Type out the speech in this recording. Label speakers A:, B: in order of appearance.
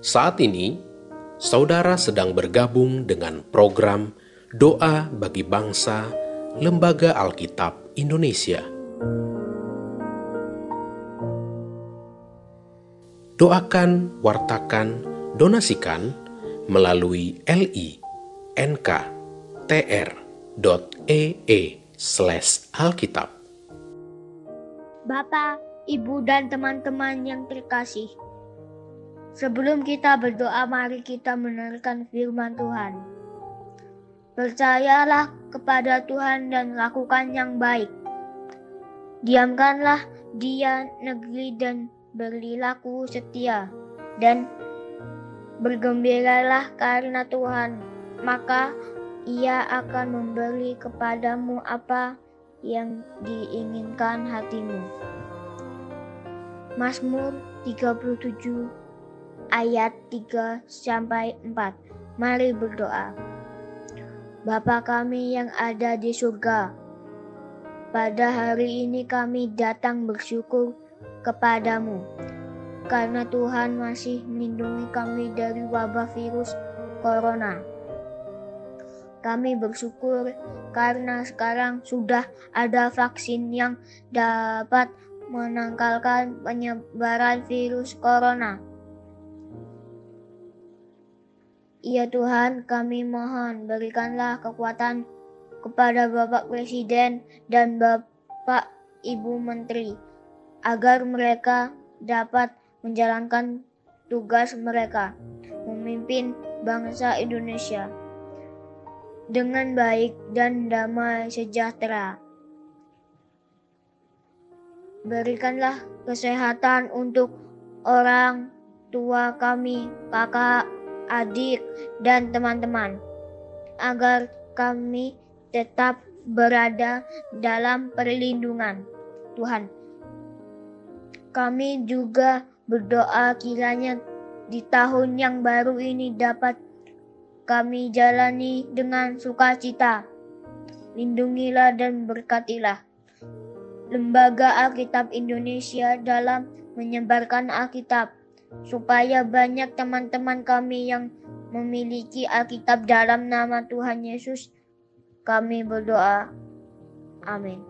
A: Saat ini, saudara sedang bergabung dengan program Doa bagi Bangsa Lembaga Alkitab Indonesia. Doakan, wartakan, donasikan melalui li.nk.tr.ee slash alkitab.
B: Bapak, Ibu, dan teman-teman yang terkasih, sebelum kita berdoa, mari kita mendengarkan firman Tuhan. Percayalah kepada Tuhan dan lakukan yang baik. Diamkanlah dia negeri dan berlilaku setia dan bergembiralah karena Tuhan, maka ia akan memberi kepadamu apa yang diinginkan hatimu. Mazmur 37 ayat 3 sampai 4. Mari berdoa. Bapa kami yang ada di surga, pada hari ini kami datang bersyukur kepadamu karena Tuhan masih melindungi kami dari wabah virus corona. Kami bersyukur karena sekarang sudah ada vaksin yang dapat menangkalkan penyebaran virus corona. Ya Tuhan, kami mohon berikanlah kekuatan kepada Bapak Presiden dan Bapak Ibu Menteri agar mereka dapat menjalankan tugas mereka memimpin bangsa Indonesia dengan baik dan damai sejahtera. Berikanlah kesehatan untuk orang tua kami, kakak, adik, dan teman-teman, agar kami tetap berada dalam perlindungan Tuhan. Kami juga berdoa kiranya di tahun yang baru ini dapat kami jalani dengan sukacita. Lindungilah dan berkatilah Lembaga Alkitab Indonesia dalam menyebarkan Alkitab, supaya banyak teman-teman kami yang memiliki Alkitab dalam nama Tuhan Yesus. Kami berdoa. Amin.